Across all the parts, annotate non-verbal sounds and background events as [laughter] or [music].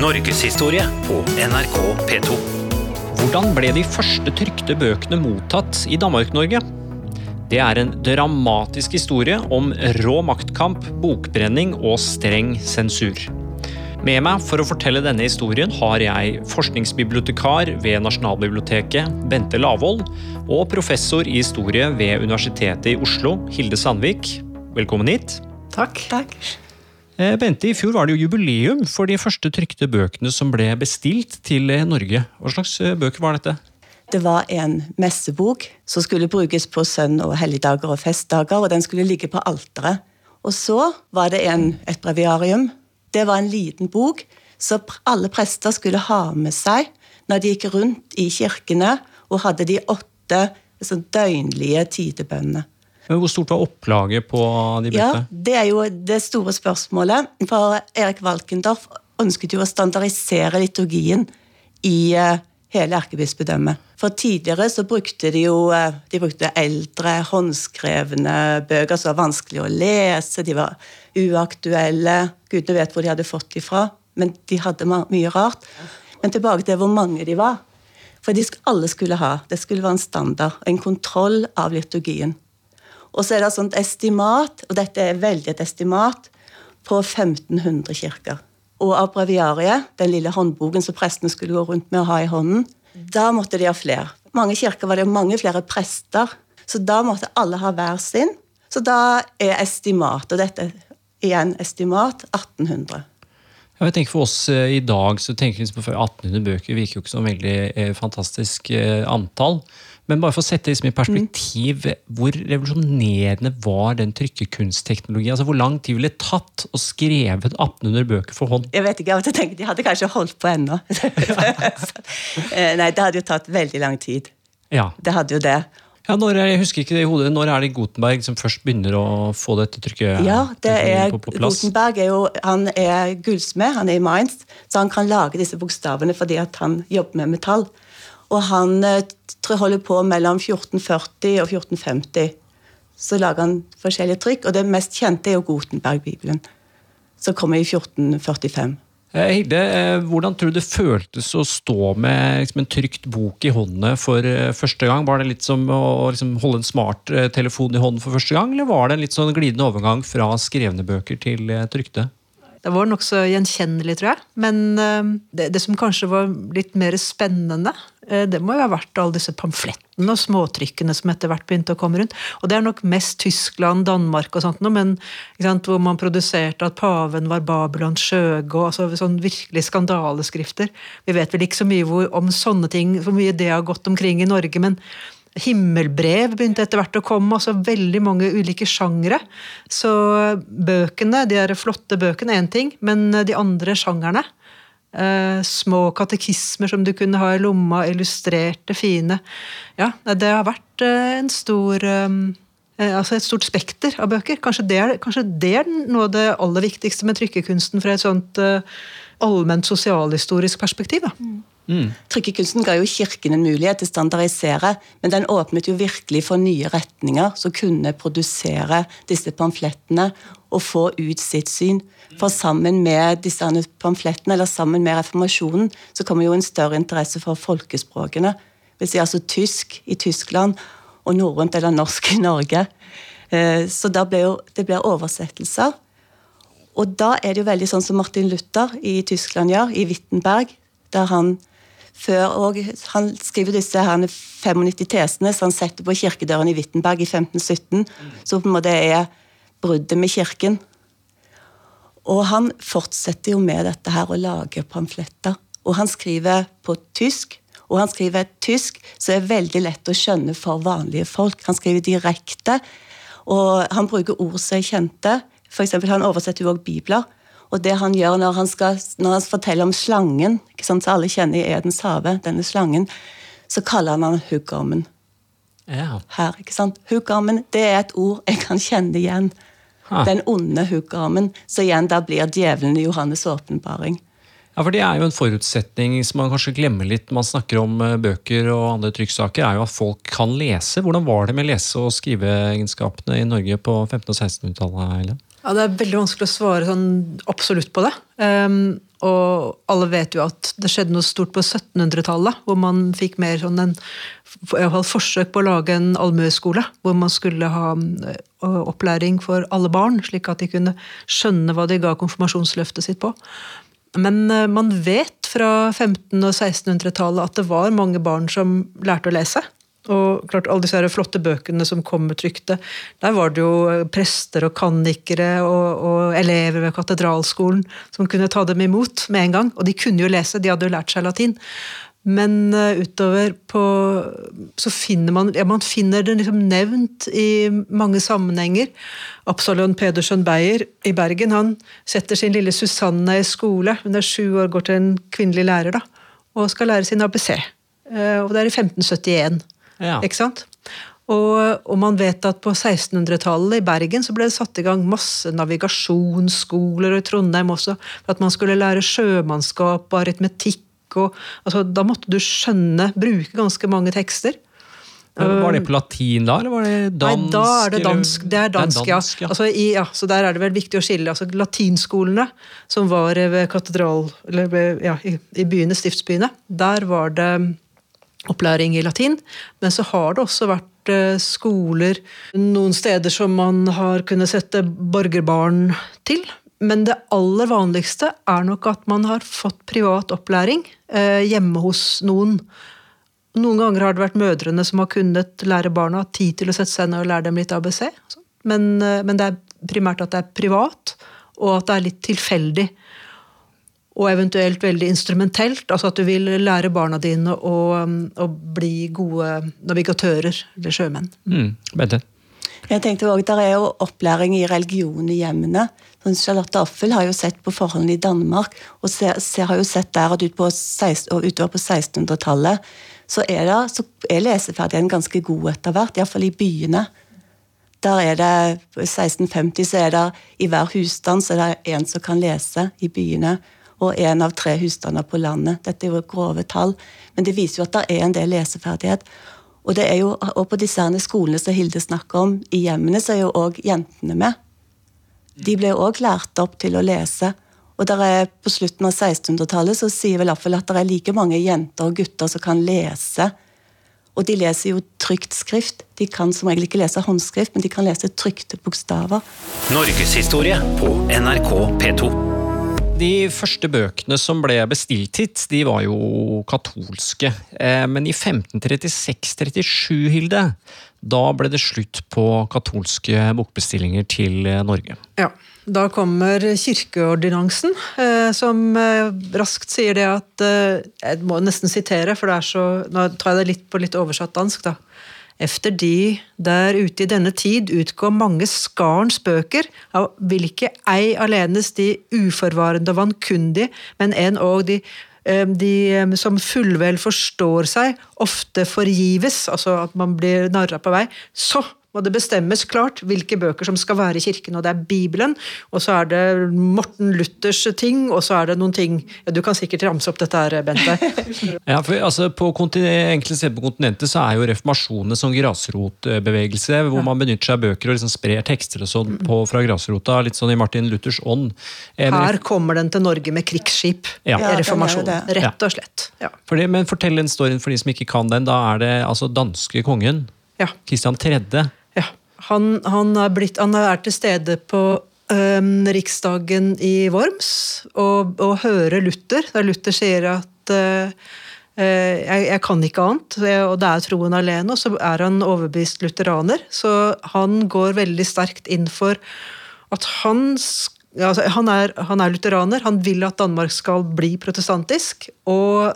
Norgeshistorie på NRK P2. Hvordan ble de første trykte bøkene mottatt i Danmark-Norge? Det er en dramatisk historie om rå maktkamp, bokbrenning og streng sensur. Med meg for å fortelle denne historien har jeg forskningsbibliotekar ved Nasjonalbiblioteket, Bente Lavoll, og professor i historie ved Universitetet i Oslo, Hilde Sandvik. Velkommen hit. Takk. Takk. Eh, Bente, i fjor var det jo jubileum for de første trykte bøkene som ble bestilt til eh, Norge. Hva slags eh, bøker var dette? Det var en messebok som skulle brukes på sønn- og helligdager og festdager, og den skulle ligge på alteret. Og så var det en, et breviarium. Det var en liten bok som alle prester skulle ha med seg når de gikk rundt i kirkene og hadde de åtte sånn, døgnlige tidebønnene. Men Hvor stort var opplaget på de Ja. Det er jo det store spørsmålet. For Erik Valkendorf ønsket jo å standardisere liturgien i eh, hele erkebispedømmet. For tidligere så brukte de jo eh, de brukte eldre, håndskrevne bøker som var vanskelig å lese. De var uaktuelle. Gudene vet hvor de hadde fått de fra. Men de hadde mye rart. Men tilbake til hvor mange de var. For de alle skulle ha. Det skulle være en standard. En kontroll av liturgien. Og så er det et estimat, og dette er veldig et estimat, på 1500 kirker. Og av breviariet, den lille håndboken som prestene skulle gå rundt med å ha i hånden, da måtte de ha flere. Mange kirker var det mange flere prester, så da måtte alle ha hver sin. Så da er estimat, og dette er igjen estimat, 1800. Ja, jeg tenker For oss eh, i dag så tenker vi liksom på 1800 bøker virker jo ikke som veldig eh, fantastisk eh, antall. Men bare for å sette liksom i perspektiv, hvor revolusjonerende var den trykkekunstteknologien? Altså Hvor lang tid ville det tatt å skrevet 1800 bøker for hånd? Jeg vet ikke, jeg tenker De hadde kanskje holdt på ennå. [laughs] Eh, Nei, det hadde jo tatt veldig lang tid. Ja, Det hadde jo det. ja når, Jeg husker ikke det i hodet. Når er det Gutenberg som først begynner å få dette trykket Ja, det er, på, på plass? Gutenberg er jo han er gullsmed, han er i Mainz, så han kan lage disse bokstavene fordi at han jobber med metall. Og han eh, holder på mellom 1440 og 1450. Så lager han forskjellige trykk, og det mest kjente er jo Gutenberg-bibelen, som kommer i 1445. Eh, Hilde, eh, hvordan tror du det føltes å stå med liksom, en trykt bok i hånda for første gang? Var det litt som å liksom, holde en smarttelefon i hånden for første gang, eller var det en litt sånn glidende overgang fra skrevne bøker til trykte? Det var nokså gjenkjennelig, tror jeg. Men eh, det, det som kanskje var litt mer spennende, eh, det må jo ha vært alle disse pamflettene og småtrykkene som etter hvert begynte å komme rundt. Og det er nok mest Tyskland, Danmark og sånt noe, men sant, hvor man produserte at paven var Babylons skjøge, og altså sånn virkelig skandaleskrifter. Vi vet vel ikke så mye hvor, om sånne ting, hvor mye det har gått omkring i Norge, men Himmelbrev begynte etter hvert å komme, altså veldig mange ulike sjangre. Så bøkene, de der flotte bøkene, er én ting, men de andre sjangerne eh, Små katekismer som du kunne ha i lomma, illustrerte, fine. Ja, det har vært eh, en stor eh, altså et stort spekter av bøker. Kanskje det, er, kanskje det er noe av det aller viktigste med trykkekunsten fra et sånt eh, allment sosialhistorisk perspektiv. da. Trykkekunsten ga jo kirken en mulighet til å standardisere, men den åpnet jo virkelig for nye retninger som kunne produsere disse pamflettene og få ut sitt syn. For sammen med disse pamflettene, eller sammen med reformasjonen, så kommer jo en større interesse for folkespråkene. Vil si altså tysk i Tyskland og norrønt eller norsk i Norge. Eh, Så da ble jo, det ble oversettelser. Og da er det jo veldig sånn som Martin Luther i Tyskland gjør, i Wittenberg, der han før og Han skriver disse her 95 tesene som han setter på kirkedøren i Wittenberg i 1517, som på en måte er bruddet med kirken. Og han fortsetter jo med dette her å lage pamfletter. Og han skriver på tysk, og han skriver et tysk som er veldig lett å skjønne for vanlige folk. Han skriver direkte, og han bruker ord som er kjente. For eksempel, han oversetter jo også bibler. Og det han gjør når han, skal, når han forteller om slangen, ikke sant, så alle kjenner i Edens hage, denne slangen, så kaller han han huggormen Ja. her. ikke sant? Huggormen det er et ord jeg kan kjenne igjen. Ha. Den onde huggormen. Så igjen da blir djevelen i Johannes' åpenbaring. Ja, for Det er jo en forutsetning som man kanskje glemmer litt når man snakker om eh, bøker og andre trykksaker, er jo at folk kan lese. Hvordan var det med lese- og skriveegenskapene i Norge på 1500- og 1600-tallet? Ja, Det er veldig vanskelig å svare sånn absolutt på det. Um, Og alle vet jo at det skjedde noe stort på 1700-tallet, hvor man fikk mer sånn en i fall forsøk på å lage en allmueskole, hvor man skulle ha opplæring for alle barn, slik at de kunne skjønne hva de ga konfirmasjonsløftet sitt på. Men man vet fra 1500- og 1600-tallet at det var mange barn som lærte å lese. Og klart, alle disse flotte bøkene som kom med trykte, der var det jo prester og kannikere og, og, elever ved katedralskolen som kunne ta dem imot med en gang. Og de kunne jo lese, de hadde jo lært seg latin. Men uh, utover på Så finner man ja, man finner det liksom nevnt i mange sammenhenger. Absalon Pedersen Beyer i Bergen han setter sin lille Susanne i skole. Hun er sju år, går til en kvinnelig lærer da, og skal lære sin ABC. Eh, og det er i 1571. Ja. Ikke sant? Og, og, man vet at på 1600-tallet i Bergen så ble det satt i gang masse navigasjonsskoler, og i Trondheim også, for at man skulle lære sjømannskap og aritmetikk. Og, altså, da måtte du skjønne, bruke ganske mange tekster. Var det på latin da, eller var det dansk? Nei, da er det dansk. Det er dansk, det er dansk ja. ja. Altså, i, ja. Så der er det vel viktig å skille. Altså, latinskolene, som var ved katedral... Eller ja, i, i byene, stiftsbyene, der var det opplæring i latin. Men så har det også vært eh, skoler noen steder som man har kunnet sette borgerbarn til. Men det aller vanligste er nok at man har fått privat opplæring eh, hjemme hos noen. Noen ganger har det vært mødrene som har kunnet lære barna tid til å sette seg ned og lære dem litt ABC. Men, eh, men det er primært at det er privat, og at det er litt tilfeldig og eventuelt veldig instrumentelt. Altså at du vil lære barna dine å, um, å bli gode navigatører eller sjømenn. Mm, Bente? Jeg tenkte også, Der er jo opplæring i religion i hjemmene. Sånn, Charlotte Affel har jo sett på forholdene i Danmark, og ser, ser, har jo sett der at ut på 16, utover på 1600-tallet så er, det, så er leseferdigheten ganske god etter hvert, iallfall i byene. Der er det, 1650 så er det i hver husstand så er det en som kan lese i byene og én av tre husstander på landet. Dette er jo grove tall, men det viser jo at det er en del leseferdighet. Og, det er jo, og på disse skolene som Hilde snakker om, i hjemmene, så er jo òg jentene med. De ble òg lært opp til å lese. Og der er, På slutten av 1600-tallet så sier vel iallfall at det er like mange jenter og gutter som kan lese. Og de leser jo trygt skrift. De kan som regel ikke lese håndskrift, men de kan lese trykte bokstaver. Norgeshistorie på NRK P2 de første bøkene som ble bestilt hit, de var jo katolske. Eh, men i 1536-37, Hilde, da ble det slutt på katolske bokbestillinger til eh, Norge. Ja, da kommer kirkeordinansen, eh, som raskt sier det at Jeg må nesten sitere, for det er så Nå tar jeg det litt på litt oversatt dansk, da. Efter de der ute i denne tid utgår mange skarns bøker, av hvilke ei alenes de uforvarende og vankundige, men en og de eh, de eh, som fullvel forstår seg, ofte forgives, altså at man blir narra på vei, så må det bestemmes klart hvilke bøker som skal være i kirken. og Det er Bibelen, og så er det Morten Luthers ting, og så er det noen ting ja, Du kan sikkert ramse opp dette her, Bente. [laughs] ja, for altså, På enkelte på kontinentet så er jo reformasjonen som grasrotbevegelse, hvor ja. man benytter seg av bøker og liksom sprer tekster og sånn på, fra grasrota, litt sånn i Martin Luthers ånd. Her kommer den til Norge med krigsskip. Ja. Reformasjonen, rett og slett. Ja. Det, men Fortell den storyen for de som ikke kan den. Da er det altså danske kongen, ja. Kristian 3 han, han, er, blitt, han er til stede på um, Riksdagen i Worms og, og, hører Luther, der Luther sier at uh, jeg, jeg, kan ikke annet, og det er troen alene. Og så er han overbevist lutheraner, så han går veldig sterkt inn for at han altså, han, er, han er lutheraner, han vil at Danmark skal bli protestantisk. Og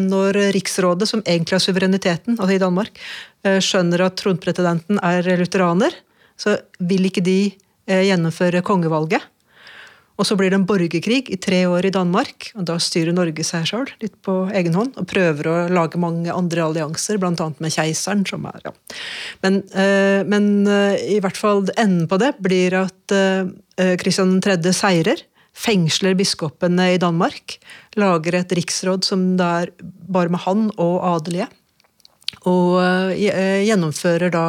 når Riksrådet, som egentlig har suvereniteten altså i Danmark, eh, skjønner at tronpretendenten er lutheraner, så vil ikke de eh, gjennomføre kongevalget. Og så blir det en borgerkrig i tre år i Danmark. og Da styrer Norge seg sjøl litt på egen hånd og prøver å lage mange andre allianser, bl.a. med keiseren. som er, ja. Men, men i hvert fall enden på det blir at Kristian 3. seirer fengsler biskopene i Danmark. Lager et riksråd som det er bare med han og adelige. Og eh, gjennomfører da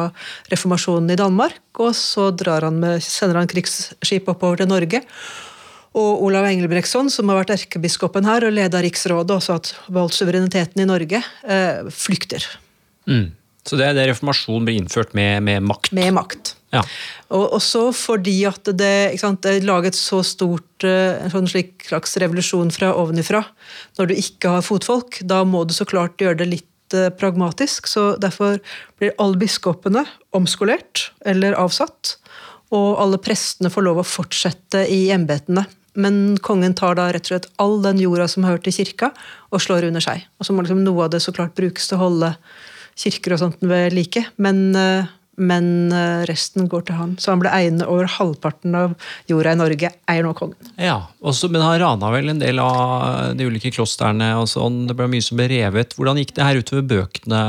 reformasjonen i Danmark, og så han med, sender han krigsskip oppover til Norge. Og Olav Engelbrektsson, som har vært erkebiskopen her og leda riksrådet, også hatt valgt suvereniteten i Norge, eh, flykter. Mm. Så det, er det reformasjonen blir innført med, med makt? Med makt. Ja. Og også fordi at det, er laget så stort eh, en sånn slags revolusjon fra ovenifra. Når du ikke har fotfolk, da må du så klart gjøre det litt eh, pragmatisk. så Derfor blir alle biskopene omskolert eller avsatt. Og alle prestene får lov å fortsette i embetene. Men kongen tar da rett og slett all den jorda som har hørt til kirka, og slår under seg. Og så må liksom noe av det så klart brukes til å holde kirker og sånt ved like. Men eh, men eh, resten går til han. Så han ble eiende over halvparten av jorda i Norge, eier nå kongen. Ja, også, Men han rana vel en del av de ulike klostrene og sånn. Det ble mye som ble revet. Hvordan gikk det her utover bøkene?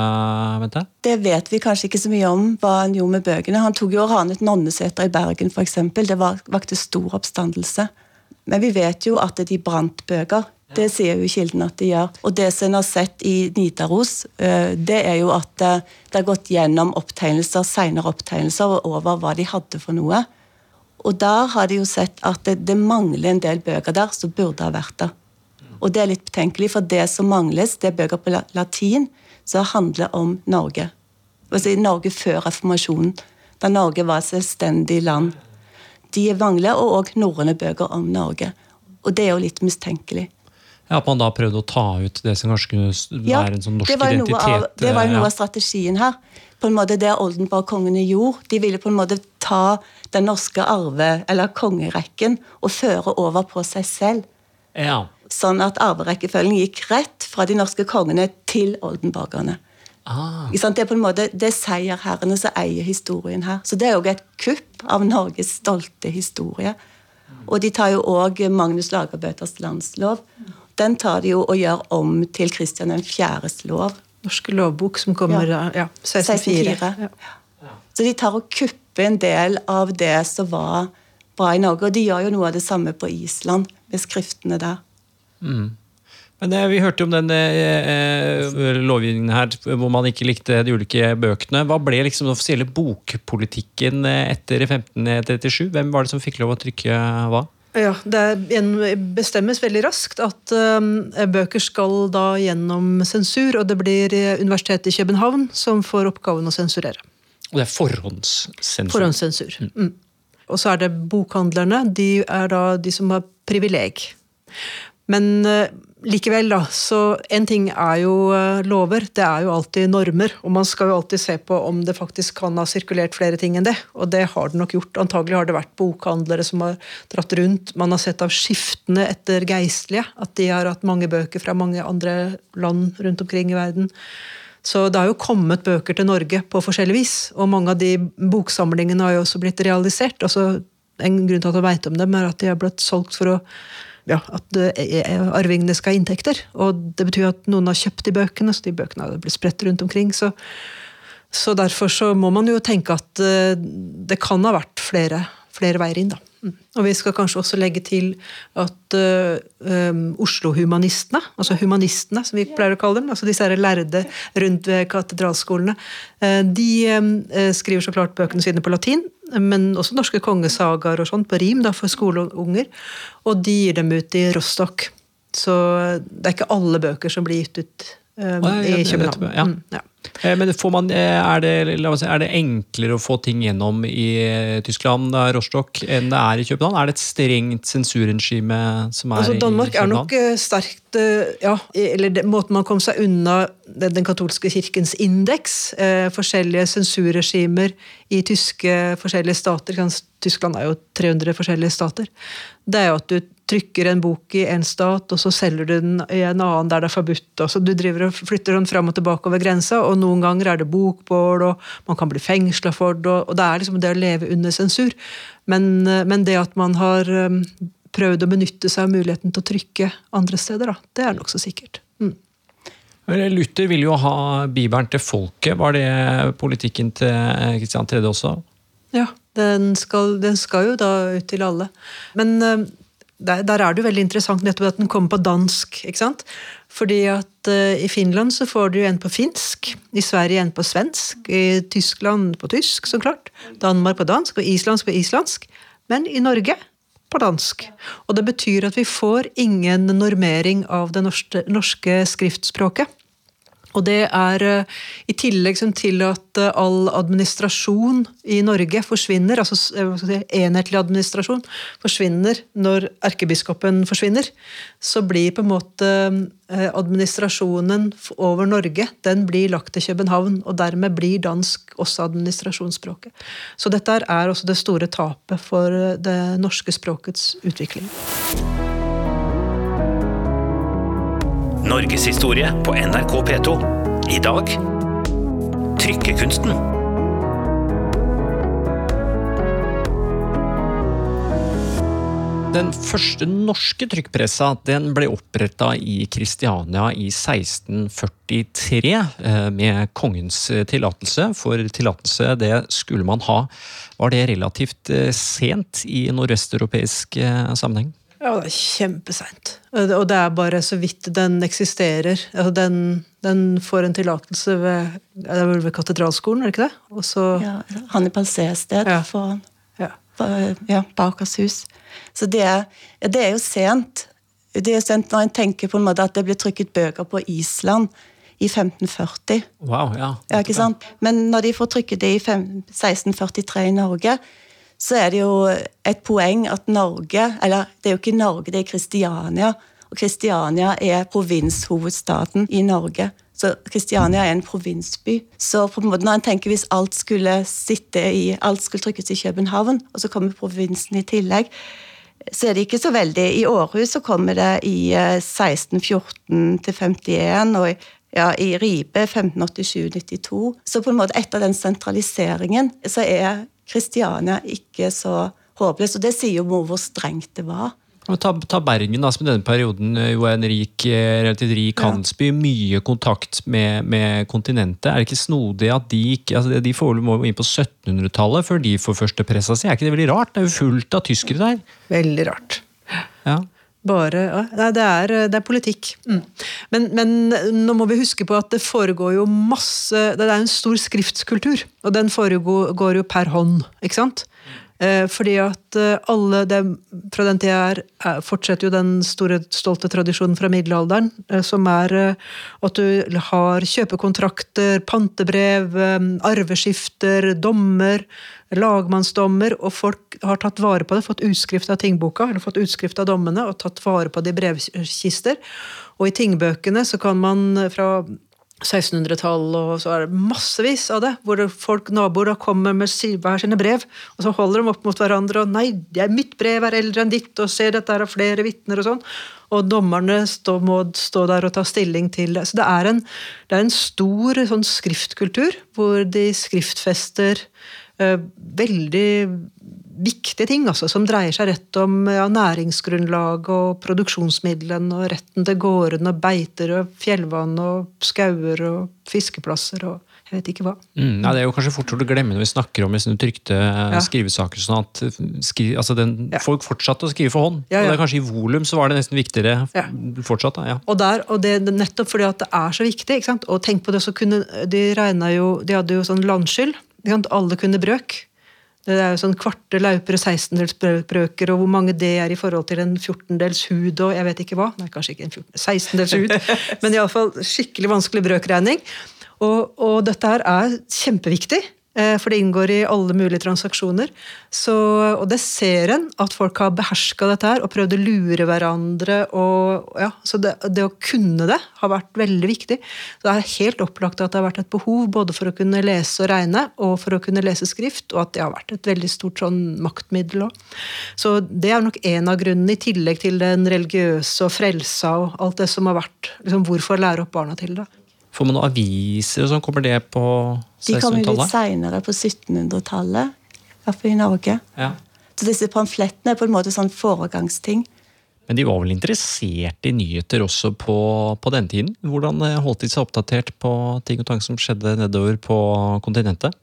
vet jeg? Det vet vi kanskje ikke så mye om hva han gjorde med bøkene. Han tok jo og ranet nonneseter i Bergen, f.eks. Det var, vakte stor oppstandelse. Men vi vet jo at de brant bøker. Det sier jo kilden at de gjør. Og det som en har sett i Nidaros, eh, det er jo at det har gått gjennom opptegnelser, senere opptegnelser over hva de hadde for noe. Og der har de jo sett at det, det mangler en del bøker der som burde ha vært der. Og det er litt betenkelig, for det som mangles, det er bøker på latin som handler om Norge. Altså Norge før reformasjonen, da Norge var et selvstendig land. De mangler, og òg norrøne bøker om Norge. Og det er jo litt mistenkelig. Ja, At man da prøvde å ta ut det som kanskje kunne være en sånn norsk identitet. Av, det var jo noe ja. av strategien her. På en måte Det Oldenborg-kongene gjorde. De ville på en måte ta den norske arve- eller kongerekken og føre over på seg selv. Ja. Sånn at arverekkefølgen gikk rett fra de norske kongene til oldenborgerne. Ah. Det er på en måte det er seierherrene som eier historien her. Så det er jo et kupp av Norges stolte historie. Og de tar jo òg Magnus Lagerbøters landslov den tar de jo og gjør om til Kristian 4.s lov. Norske lovbok som kommer ja. ja 1604. Ja. Så de tar og kupper en del av det som var bra i Norge. Og de gjør jo noe av det samme på Island, med skriftene der. Mm. Men eh, Vi hørte jo om den eh, eh, lovgivningen her hvor man ikke likte de ulike bøkene. Hva ble liksom den offisielle bokpolitikken etter 1537? Hvem var det som fikk lov å trykke hva? Ja, Det bestemmes veldig raskt at um, bøker skal da gjennom sensur, og det blir Universitetet i København som får oppgaven å sensurere. Og det er forhåndssensur? Forhåndssensur. Mm. mm. Og så er det bokhandlerne. De er da de som har privileg. Men uh, likevel, da, så en ting er jo eh, lover, det er jo alltid normer. Og man skal jo alltid se på om det faktisk kan ha sirkulert flere ting enn det. Og det har det nok gjort. Antagelig har det vært bokhandlere som har dratt rundt. Man har sett av skiftene etter geistlige at de har hatt mange bøker fra mange andre land rundt omkring i verden. Så det har jo kommet bøker til Norge på forskjellig vis. Og mange av de boksamlingene har jo også blitt realisert. Altså, en grunn til at jeg veit om dem, er at de har blitt solgt for å ja, at arvingene skal ha inntekter. Og det betyr at noen har kjøpt de bøkene, så de bøkene har blitt spredt rundt omkring. Så, så, derfor så må man jo tenke at eh, det kan ha vært flere, flere veier inn, da. Mm. Og vi skal kanskje også legge til at uh, um, Oslo-humanistene, altså humanistene som vi pleier å kalle dem, altså disse lærde rundt ved katedralskolene, uh, de uh, skriver så klart bøkene sine på latin, men også norske kongesagaer og sånt på rim da, for skoleunger. Og de gir dem ut i Rostock. Så det er ikke alle bøker som blir gitt ut um, i København. Ja. Mm, ja. Eh, men man, eh, er, det, er, det, enklere å få ting gjennom i eh, Tyskland Rostock, enn det er i København? Er det et strengt sensurregime som er altså, Danmark i København? Danmark er nok sterkt ja, eller det, Måten man kom seg unna den, katolske kirkens indeks, eh, forskjellige sensurregimer i tyske forskjellige stater Tyskland er jo 300 forskjellige stater. Det er jo at du trykker en bok i en stat, og så selger du den i en annen der det er forbudt. Altså, du driver og flytter den fram og tilbake over grensa, og noen ganger er det bokbål, og man kan bli fengsla for det. Og det er liksom det å leve under sensur. Men, eh, men det at man har um, prøvd å benytte seg av muligheten til å trykke andre steder, da, det er nokså sikkert. Mm. Luther ville jo ha Bibelen til folket. Var det politikken til Kristian 3. også? Ja, den skal, den skal, jo da ut til alle. Men der, der, er det jo veldig interessant nettopp at den kommer på dansk. ikke sant? Fordi at uh, i Finland så får du en på finsk, i Sverige en på svensk, i Tyskland på tysk, så klart. Danmark på dansk og islandsk på islandsk. Men i Norge på dansk. Og det betyr at vi får ingen normering av det norske, norske skriftspråket. Og det er eh, i tillegg til at eh, all administrasjon i Norge forsvinner, altså eh, si, enhetlig administrasjon forsvinner når erkebiskopen forsvinner, så blir på en måte administrasjonen over Norge den blir lagt til København. Og dermed blir dansk også administrasjonsspråket. Så dette er også det store tapet for det norske språkets utvikling. Norgeshistorie på NRK P2. I dag trykkekunsten. Den første norske trykkpressa den ble oppretta i Kristiania i 1643 eh, med kongens tillatelse. For tillatelse det skulle man ha. Var det relativt eh, sent i nordvesteuropeisk eh, sammenheng? Ja, det er kjempeseint. Og det er bare så vidt den eksisterer. Altså den, den, får en tillatelse ved, ved katedralskolen, er det ikke det? Også, ja, Hannibal C-sted ja. foran ja. ja, Bakershus. Så det er, det er jo sent. Det er sent når en tenker på en måte at det ble trykket bøker på Island i 1540. Wow, ja. ja ikke sant? Men når de får trykket det i 1643 i Norge, så er det jo et poeng at Norge Eller det er jo ikke Norge, det er Kristiania. Og Kristiania er provinshovedstaden i Norge. Så Kristiania er en provinsby. Så på en måte når en tenker hvis alt skulle sitte i, alt skulle trykkes i København, og så kommer provinsen i tillegg, så er det ikke så veldig I Århus så kommer det i 1614 til 51, og ja, i Ribe 1587-92. Så på en måte etter den sentraliseringen så er Kristiania ikke så håpløst. Og det sier jo hvor strengt det var. Ta, ta, Bergen, da, som i denne perioden eh, jo er en rik, eh, relativt rik handelsby. Mye kontakt med, med, kontinentet. Er det ikke snodig at de ikke altså De får må inn på 1700-tallet før de får første pressa si? Er ikke det veldig rart? Det er jo fullt av tyskere der. Veldig rart. Ja. Bare, Nei, det er, det er politikk. Mm. Men, men, nå må vi huske på at det foregår jo masse Det er en stor skriftskultur, og den foregår jo per hånd. ikke sant? Eh, fordi at eh, alle dem Fra den tida her fortsetter jo den store, stolte tradisjonen fra middelalderen, eh, som er at du har kjøpekontrakter, pantebrev, arveskifter, dommer, lagmannsdommer, og folk har tatt vare på det, fått utskrift av tingboka, eller fått utskrift av dommene, og tatt vare på det i brevkister. Og i tingbøkene så kan man fra 1600-tall, og så er det massevis av det. Hvor folk, naboer kommer med hver sine brev, og så holder de opp mot hverandre og 'Nei, mitt brev er eldre enn ditt', og 'se, dette er flere vitner', og sånn. Og dommerne stå, må stå der og ta stilling til det. Så det er en, det er en stor sånn skriftkultur, hvor de skriftfester uh, veldig viktige ting altså, som dreier seg rett om ja, næringsgrunnlag og produksjonsmidlene og retten til gårdene og beiter og fjellvann og skauer og fiskeplasser og jeg vet ikke hva. Mm, ja, det er jo kanskje fort å glemme når vi snakker om liksom, trykte eh, ja. skrivesaker. sånn at skri, altså den, ja. Folk fortsatte å skrive for hånd. og det er kanskje i volum så var det nesten viktigere fortsatt. Da, og, der, og det, nettopp fordi at det er så viktig. ikke sant? Og tenk på det, så kunne de regna jo De hadde jo sånn landskyld. Alle kunne brøk. Det er jo sånn kvarte lauper og sekstendelsbrøker, og hvor mange det er i forhold til en fjortendels hud og jeg vet ikke hva. Nei, kanskje ikke en 16-dels hud, [laughs] men iallfall skikkelig vanskelig brøkregning. Og, og dette her er kjempeviktig. Eh, for det inngår i alle mulige transaksjoner. Så, og det ser en, at folk har beherska dette her og prøvd å lure hverandre. Og, ja, så det, det, å kunne det har vært veldig viktig. Så det er helt opplagt at det har vært et behov både for å kunne lese og regne og for å kunne lese skrift, og at det har vært et veldig stort sånn maktmiddel òg. Så det er nok en av grunnene, i tillegg til den religiøse og frelsa og alt det som har vært liksom, Hvorfor lære opp barna til det? Får man noen aviser og sånn? Kommer det på 1600-tallet? De kommer litt seinere, på 1700-tallet. Iallfall i Norge. Ja. Så disse pamflettene er på en måte sånn foregangsting. Men de var vel interessert i nyheter også på, på den tiden? Hvordan holdt de seg oppdatert på ting og tang som skjedde nedover på kontinentet?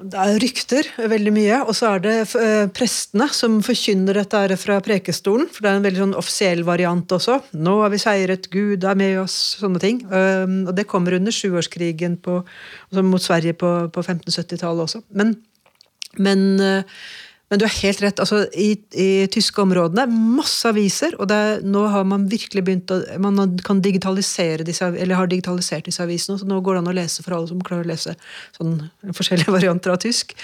Det er rykter veldig mye. Og så er det eh, prestene som forkynner dette fra prekestolen. For det er en veldig sånn offisiell variant også. 'Nå har vi seiret, Gud er med oss', sånne ting. Um, og det kommer under sjuårskrigen på, altså mot Sverige på, på 1570-tallet også. Men, men, eh, Men du har helt rett. altså I, i tyske områdene masse aviser. Og er, nå har man virkelig begynt å Man kan digitalisere disse, eller har digitalisert disse avisene. Så nå går det an å lese for alle som klarer å lese sånn forskjellige [laughs] varianter av tysk.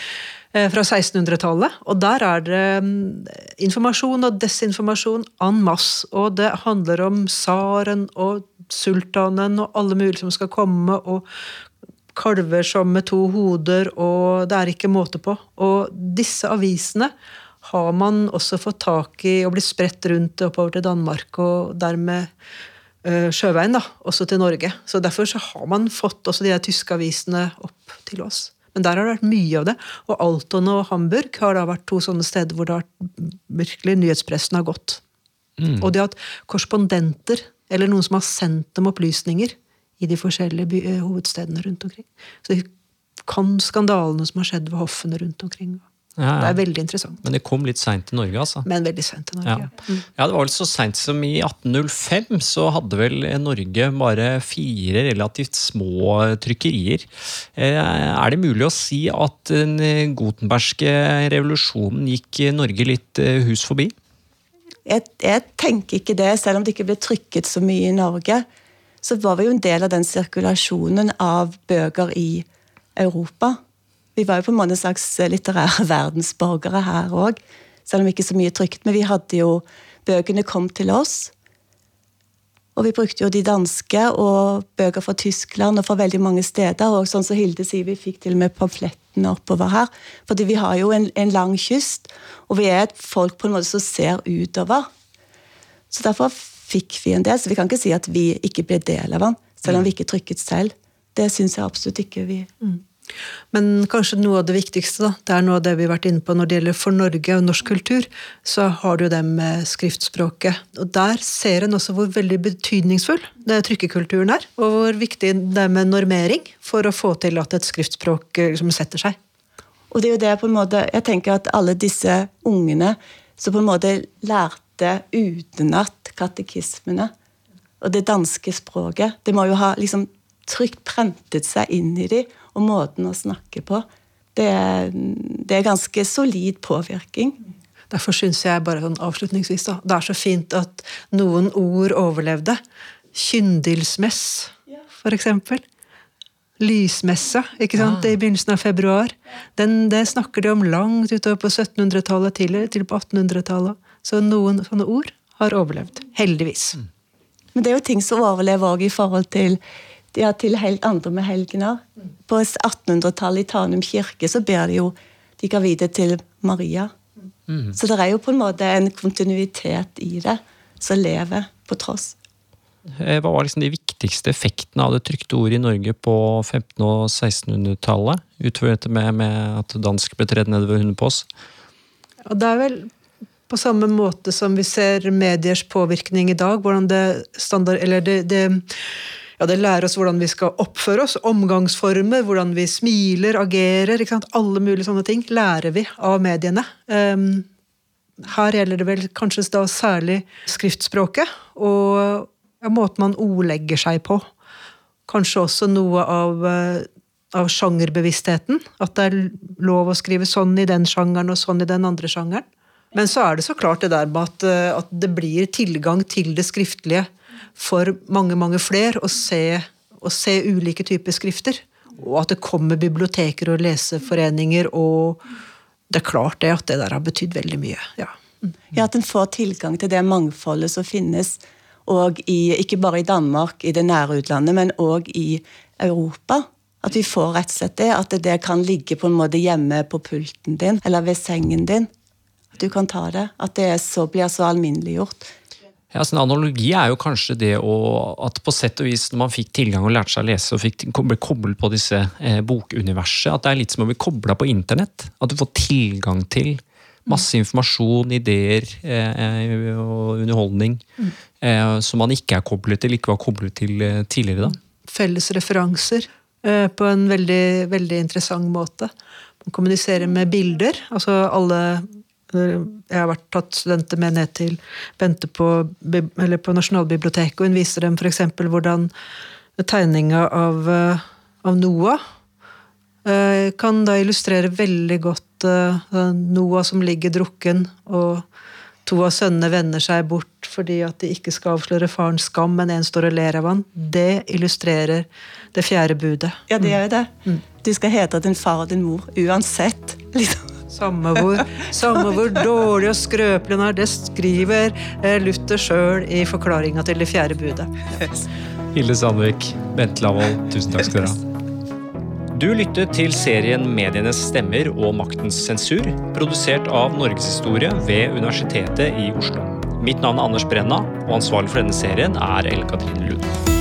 Eh, fra 1600-tallet. Og der er det mm, informasjon og desinformasjon en masse. Og det handler om tsaren og sultanen og alle mulige som skal komme, og kalver som med to hoder, og det er ikke måte på. Og disse avisene har man også fått tak i og blitt spredt rundt oppover til Danmark, og dermed uh, sjøveien da, også til Norge. Så Derfor så har man fått også de der tyske avisene opp til oss. Men der har det vært mye av det. Og Alton og Hamburg har da vært to sånne steder hvor det har virkelig nyhetspressen har gått. Mm. Og det at korrespondenter, eller noen som har sendt dem opplysninger i de forskjellige by, eh, hovedstedene rundt omkring. Så de kan skandalene som har skjedd ved hoffene rundt omkring. Ja, ja. Det er veldig interessant. Men det kom litt seint til Norge, altså? Men veldig sent til Norge, ja. Mm. ja. Det var vel så seint som i 1805, så hadde vel Norge bare fire relativt små trykkerier. Eh, er det mulig å si at den gotenbergske revolusjonen gikk Norge litt eh, hus forbi? Jeg, jeg tenker ikke det, selv om det ikke ble trykket så mye i Norge så var vi jo en del av den sirkulasjonen av bøker i Europa. Vi var jo på en måte en slags litterære [laughs] verdensborgere her òg, selv om ikke så mye trygt. Men vi hadde jo Bøkene kom til oss. Og vi brukte jo de danske og bøker fra Tyskland og fra veldig mange steder. Og sånn som Hilde sier, vi fikk til og med pamflettene oppover her. Fordi vi har jo en, en lang kyst, og vi er et folk på en måte som ser utover. Så derfor fikk vi en del, så vi kan ikke si at vi ikke ble del av han, selv om vi ikke trykket selv. Det syns jeg absolutt ikke vi mm. Men kanskje noe av det viktigste, da, det er noe av det vi har vært inne på når det gjelder for Norge og norsk kultur, så har du det med skriftspråket. Og der ser en også hvor veldig betydningsfull det trykkekulturen er, og hvor viktig det er med normering for å få til at et skriftspråk liksom setter seg. Og det er jo det på en måte, Jeg tenker at alle disse ungene som på en måte lærte lærte utenat katekismene og det danske språket. Det må jo ha liksom trygt prentet seg inn i dem, og måten å snakke på. Det er, det er ganske solid påvirkning. Derfor syns jeg bare sånn avslutningsvis da, det er så fint at noen ord overlevde. Kyndilsmess, for eksempel. Lysmessa ikke sant, ja. i begynnelsen av februar. Den, det snakker de om langt utover på 1700-tallet, til, til på 1800-tallet. Så noen sånne ord har overlevd. Heldigvis. Mm. Men det er jo ting som overlever òg i forhold til ja, til helt andre med helgener. På 1800-tallet i Tanum kirke så ber de jo de gravide til Maria. Mm. Så det er jo på en måte en kontinuitet i det som lever på tross. Eh, hva var liksom de viktigste effektene av det trykte ordet i Norge på 1500- og 1600-tallet? Utover dette med, med, at dansk ble tredd nedover hunden på oss? Og det er vel på samme måte som vi ser mediers påvirkning i dag. hvordan det standard, det, det, ja, det lærer oss hvordan vi skal oppføre oss, omgangsformer, hvordan vi smiler, agerer. Alle mulige sånne ting lærer vi av mediene. Um, her gjelder det vel kanskje da særlig skriftspråket og ja, måten man ordlegger seg på. Kanskje også noe av, eh, av sjangerbevisstheten. At det er lov å skrive sånn i den sjangeren og sånn i den andre sjangeren. Men så er det så klart det der med at, eh, at det blir tilgang til det skriftlige for mange, mange flere å se, å se ulike typer skrifter. Og at det kommer biblioteker og leseforeninger, og det er klart det at det der har betydd veldig mye. Ja. ja, At en får tilgang til det mangfoldet som finnes, og i, ikke bare i Danmark, i det nære utlandet, men òg i Europa. At vi får rett og slett det, at det kan ligge på en måte hjemme på pulten din, eller ved sengen din du kan ta det. At det så, blir så alminneliggjort. Ja, altså En analogi er jo kanskje det å, at på sett og vis når man fikk tilgang og lærte seg å lese og fikk, ble koblet på disse eh, bokuniverset, at det er litt som å bli kobla på internett. At du får tilgang til masse informasjon, ideer eh, og underholdning mm. eh, som man ikke er koblet til, ikke var koblet til eh, tidligere. da. Felles referanser eh, på en veldig, veldig interessant måte. Man kommuniserer med bilder. altså alle jeg har vært tatt studenter med ned til Bente på, på Nasjonalbiblioteket, og hun viser dem f.eks. hvordan tegninga av, av, Noah eh, kan da illustrere veldig godt eh, Noah som ligger drukken, og to av sønnene vender seg bort fordi at de ikke skal avsløre farens skam, men en står og ler av han. Det illustrerer det fjerde budet. Ja, det gjør det. Du skal hete din far og din mor uansett. liksom. Samme hvor, samme hvor dårlig og skrøpelig hun er, det skriver eh, Luther sjøl i forklaringa til det fjerde budet. Hilde Sandvik, Bente Lavoll, tusen takk skal dere ha. Du lyttet til serien Medienes stemmer og maktens sensur, produsert av Norgeshistorie ved Universitetet i Oslo. Mitt navn er Anders Brenna, og ansvarlig for denne serien er Ellen Katrine Lund.